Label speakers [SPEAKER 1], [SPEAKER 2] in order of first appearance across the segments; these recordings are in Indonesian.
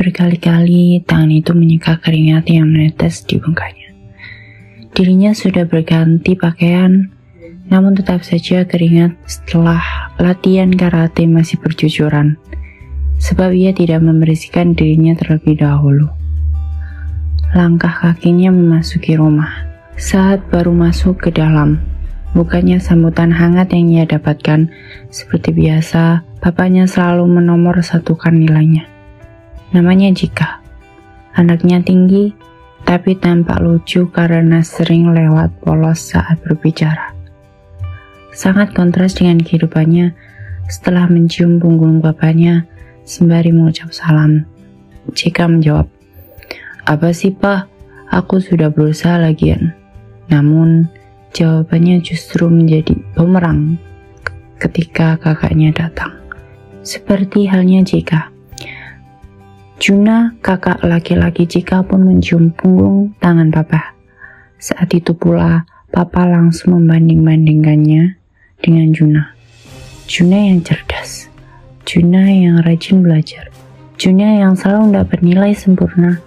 [SPEAKER 1] Berkali-kali tangan itu menyeka keringat yang menetes di bengkaknya. Dirinya sudah berganti pakaian, namun tetap saja keringat setelah latihan karate masih bercucuran, sebab ia tidak membersihkan dirinya terlebih dahulu. Langkah kakinya memasuki rumah. Saat baru masuk ke dalam, bukannya sambutan hangat yang ia dapatkan, seperti biasa, bapaknya selalu menomor satukan nilainya. Namanya Jika. Anaknya tinggi, tapi tampak lucu karena sering lewat polos saat berbicara. Sangat kontras dengan kehidupannya setelah mencium punggung bapaknya sembari mengucap salam. Cika menjawab, Apa sih pak? Aku sudah berusaha lagian. Namun, jawabannya justru menjadi bumerang ketika kakaknya datang. Seperti halnya Cika. Juna, kakak laki-laki Cika pun mencium punggung tangan papa. Saat itu pula, papa langsung membanding-bandingkannya dengan Juna. Juna yang cerdas, Juna yang rajin belajar, Juna yang selalu mendapat nilai sempurna.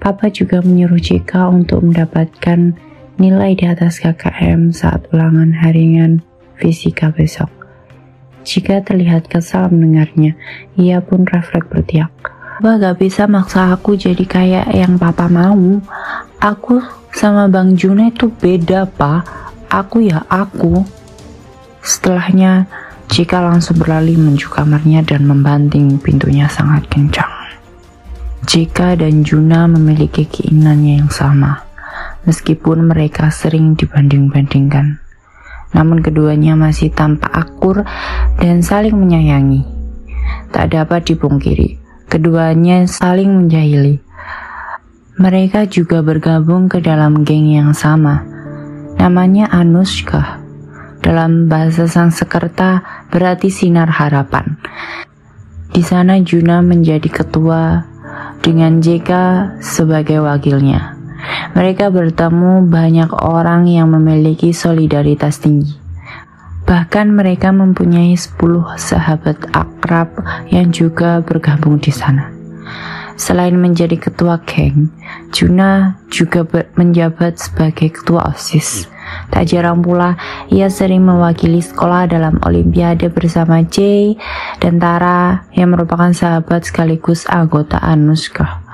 [SPEAKER 1] Papa juga menyuruh Jika untuk mendapatkan nilai di atas KKM saat ulangan harian fisika besok. Jika terlihat kesal mendengarnya, ia pun refleks bertiak. Papa gak bisa maksa aku jadi kayak yang papa mau. Aku sama Bang Juna itu beda, Pak. Aku ya aku. Setelahnya, Cika langsung berlari menuju kamarnya dan membanting pintunya sangat kencang. Cika dan Juna memiliki keinginannya yang sama, meskipun mereka sering dibanding-bandingkan. Namun keduanya masih tampak akur dan saling menyayangi. Tak dapat dipungkiri, keduanya saling menjahili. Mereka juga bergabung ke dalam geng yang sama. Namanya Anushka dalam bahasa Sanskerta berarti sinar harapan. Di sana Juna menjadi ketua dengan JK sebagai wakilnya. Mereka bertemu banyak orang yang memiliki solidaritas tinggi. Bahkan mereka mempunyai 10 sahabat akrab yang juga bergabung di sana. Selain menjadi ketua geng, Juna juga menjabat sebagai ketua OSIS. Tak jarang pula ia sering mewakili sekolah dalam olimpiade bersama Jay dan Tara yang merupakan sahabat sekaligus anggota Anuska.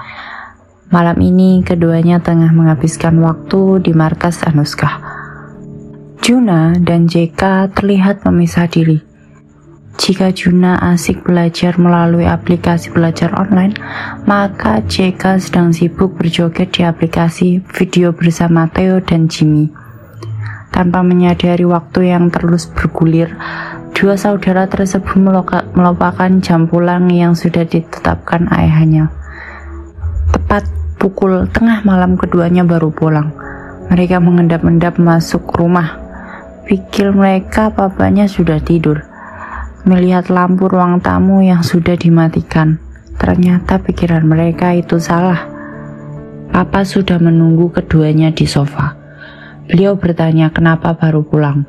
[SPEAKER 1] Malam ini keduanya tengah menghabiskan waktu di markas Anuska. Juna dan JK terlihat memisah diri. Jika Juna asik belajar melalui aplikasi belajar online, maka JK sedang sibuk berjoget di aplikasi video bersama Theo dan Jimmy. Tanpa menyadari waktu yang terus bergulir, dua saudara tersebut melupakan jam pulang yang sudah ditetapkan ayahnya. Tepat pukul tengah malam keduanya baru pulang. Mereka mengendap-endap masuk rumah. Pikir mereka papanya sudah tidur. Melihat lampu ruang tamu yang sudah dimatikan. Ternyata pikiran mereka itu salah. Papa sudah menunggu keduanya di sofa. Beliau bertanya kenapa baru pulang.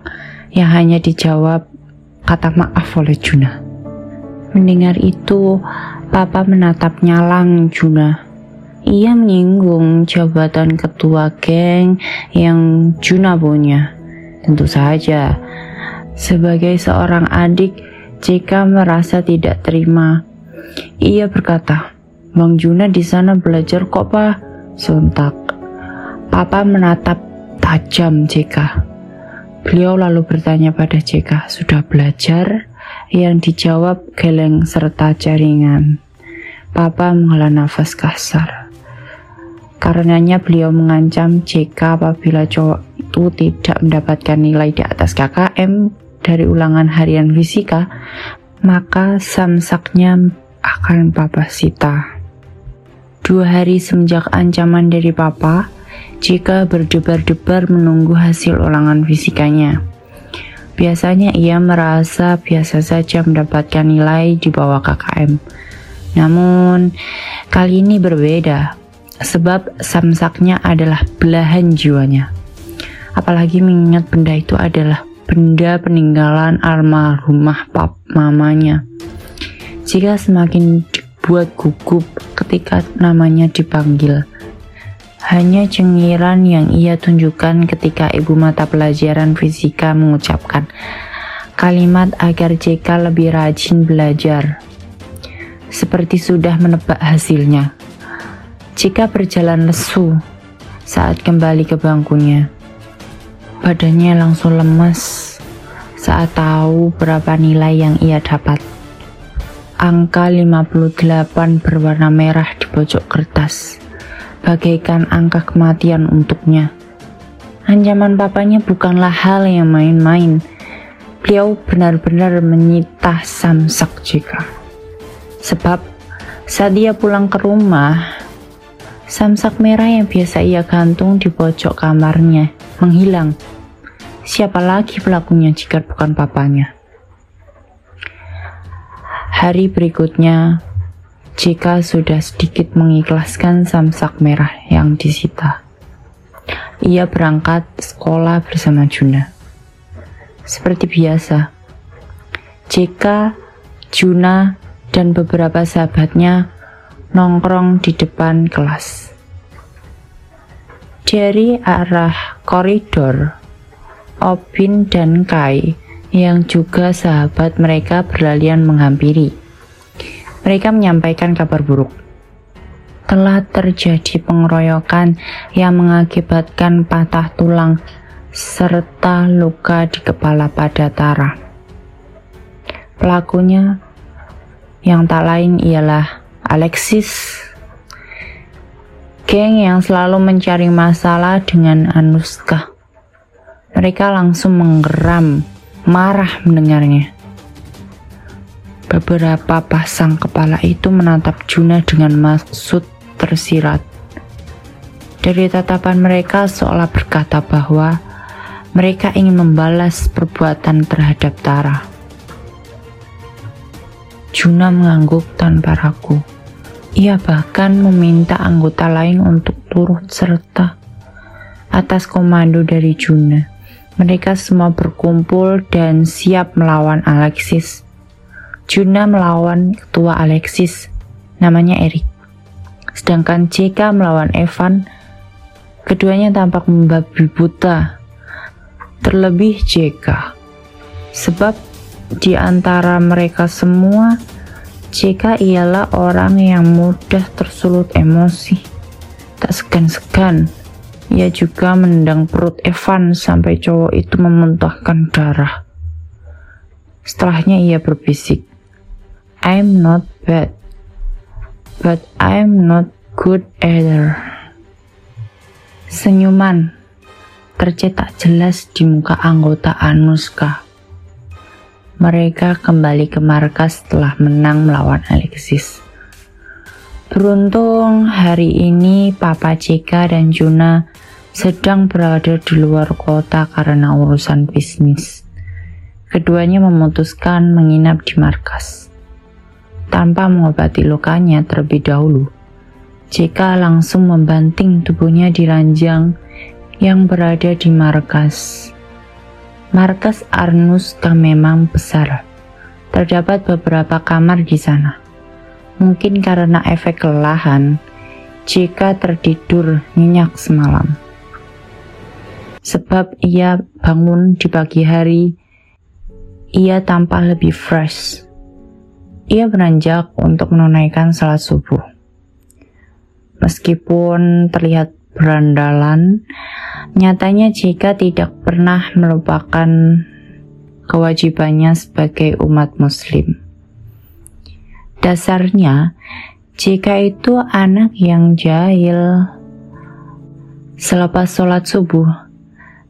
[SPEAKER 1] Yang hanya dijawab kata maaf oleh Juna. Mendengar itu, Papa menatap nyalang Juna. Ia menyinggung jabatan ketua geng yang Juna punya. Tentu saja, sebagai seorang adik, jika merasa tidak terima. Ia berkata, Bang Juna di sana belajar kok, Pak. Sontak. Papa menatap tajam JK. Beliau lalu bertanya pada JK, sudah belajar? Yang dijawab geleng serta jaringan. Papa menghela nafas kasar. Karenanya beliau mengancam JK apabila cowok itu tidak mendapatkan nilai di atas KKM dari ulangan harian fisika, maka samsaknya akan papa sita. Dua hari semenjak ancaman dari papa, jika berdebar-debar menunggu hasil ulangan fisikanya. Biasanya ia merasa biasa saja mendapatkan nilai di bawah KKM. Namun, kali ini berbeda, sebab samsaknya adalah belahan jiwanya. Apalagi mengingat benda itu adalah benda peninggalan almarhumah pap mamanya. Jika semakin dibuat gugup ketika namanya dipanggil. Hanya cengiran yang ia tunjukkan ketika ibu mata pelajaran fisika mengucapkan kalimat agar JK lebih rajin belajar. Seperti sudah menebak hasilnya. Jika berjalan lesu saat kembali ke bangkunya. Badannya langsung lemas saat tahu berapa nilai yang ia dapat. Angka 58 berwarna merah di pojok kertas bagaikan angka kematian untuknya. Ancaman papanya bukanlah hal yang main-main. Beliau benar-benar menyita samsak jika. Sebab saat dia pulang ke rumah, samsak merah yang biasa ia gantung di pojok kamarnya menghilang. Siapa lagi pelakunya jika bukan papanya? Hari berikutnya, jika sudah sedikit mengikhlaskan samsak merah yang disita. Ia berangkat sekolah bersama Juna. Seperti biasa, JK, Juna, dan beberapa sahabatnya nongkrong di depan kelas. Dari arah koridor, Obin dan Kai yang juga sahabat mereka berlalian menghampiri mereka menyampaikan kabar buruk. Telah terjadi pengeroyokan yang mengakibatkan patah tulang serta luka di kepala pada Tara. Pelakunya yang tak lain ialah Alexis, geng yang selalu mencari masalah dengan Anuska. Mereka langsung menggeram, marah mendengarnya. Beberapa pasang kepala itu menatap Juna dengan maksud tersirat. Dari tatapan mereka seolah berkata bahwa mereka ingin membalas perbuatan terhadap Tara. Juna mengangguk tanpa ragu. Ia bahkan meminta anggota lain untuk turut serta atas komando dari Juna. Mereka semua berkumpul dan siap melawan Alexis Juna melawan ketua Alexis, namanya Erik. Sedangkan JK melawan Evan, keduanya tampak membabi buta. Terlebih JK, sebab di antara mereka semua, JK ialah orang yang mudah tersulut emosi. Tak segan-segan, ia juga menendang perut Evan sampai cowok itu memuntahkan darah. Setelahnya ia berbisik, I'm not bad, but I'm not good either. Senyuman tercetak jelas di muka anggota Anuska. Mereka kembali ke markas setelah menang melawan Alexis. Beruntung hari ini Papa Cika dan Juna sedang berada di luar kota karena urusan bisnis. Keduanya memutuskan menginap di markas tanpa mengobati lukanya terlebih dahulu. JK langsung membanting tubuhnya di ranjang yang berada di markas. Markas Arnuska memang besar. Terdapat beberapa kamar di sana. Mungkin karena efek kelelahan, JK tertidur nyenyak semalam. Sebab ia bangun di pagi hari, ia tampak lebih fresh ia beranjak untuk menunaikan salat subuh. Meskipun terlihat berandalan, nyatanya jika tidak pernah melupakan kewajibannya sebagai umat muslim. Dasarnya, jika itu anak yang jahil. Selepas sholat subuh,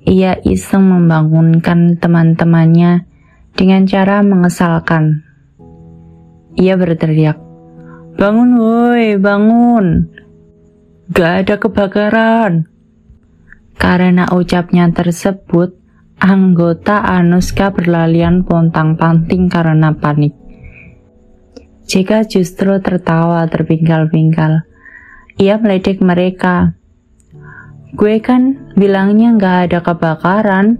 [SPEAKER 1] ia iseng membangunkan teman-temannya dengan cara mengesalkan ia berteriak, Bangun woi, bangun. Gak ada kebakaran. Karena ucapnya tersebut, anggota Anuska berlalian pontang-panting karena panik. Jika justru tertawa terpinggal-pinggal, ia meledek mereka. Gue kan bilangnya gak ada kebakaran.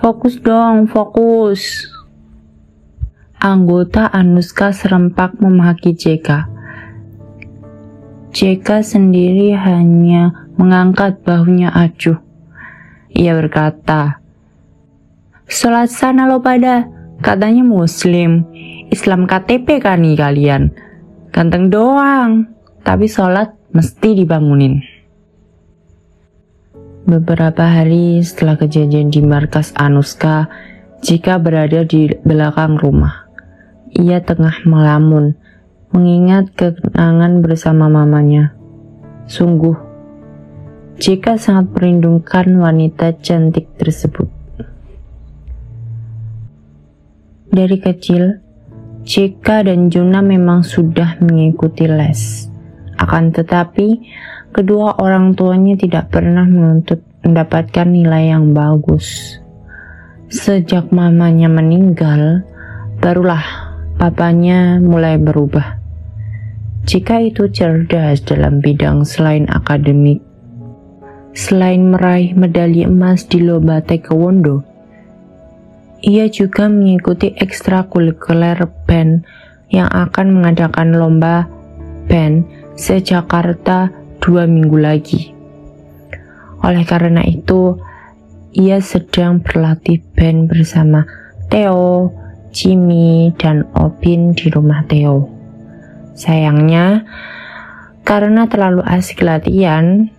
[SPEAKER 1] Fokus dong, fokus. Anggota Anuska serempak memaki JK. JK sendiri hanya mengangkat bahunya acuh. Ia berkata, Sholat sana lo pada, katanya muslim. Islam KTP kan nih kalian. Ganteng doang, tapi sholat mesti dibangunin. Beberapa hari setelah kejadian di markas Anuska, jika berada di belakang rumah, ia tengah melamun, mengingat kenangan bersama mamanya. Sungguh, jika sangat perindungkan wanita cantik tersebut. Dari kecil, Jika dan Juna memang sudah mengikuti les. Akan tetapi, kedua orang tuanya tidak pernah menuntut mendapatkan nilai yang bagus. Sejak mamanya meninggal, barulah papanya mulai berubah. Jika itu cerdas dalam bidang selain akademik, selain meraih medali emas di lomba taekwondo, ia juga mengikuti ekstrakurikuler band yang akan mengadakan lomba band se-Jakarta dua minggu lagi. Oleh karena itu, ia sedang berlatih band bersama Theo, Jimmy, dan Opin di rumah Theo. Sayangnya, karena terlalu asik latihan,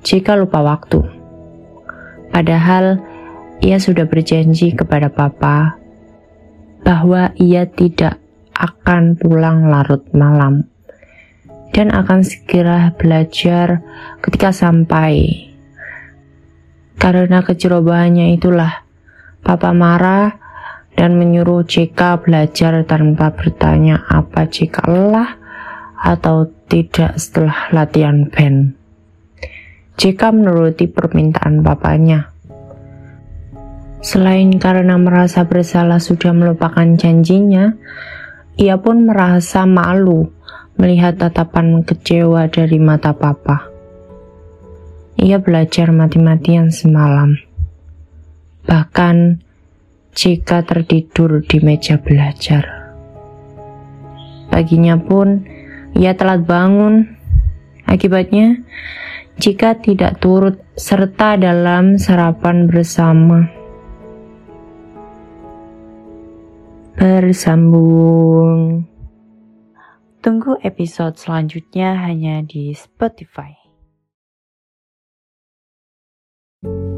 [SPEAKER 1] jika lupa waktu. Padahal, ia sudah berjanji kepada papa bahwa ia tidak akan pulang larut malam dan akan segera belajar ketika sampai. Karena kecerobohannya itulah, Papa marah dan menyuruh JK belajar tanpa bertanya apa jika lelah atau tidak setelah latihan band. JK menuruti permintaan papanya. Selain karena merasa bersalah sudah melupakan janjinya, ia pun merasa malu melihat tatapan kecewa dari mata papa. Ia belajar mati-matian semalam. Bahkan jika tertidur di meja belajar. Paginya pun ia telat bangun. Akibatnya, jika tidak turut serta dalam sarapan bersama. Bersambung. Tunggu episode selanjutnya hanya di Spotify. thank you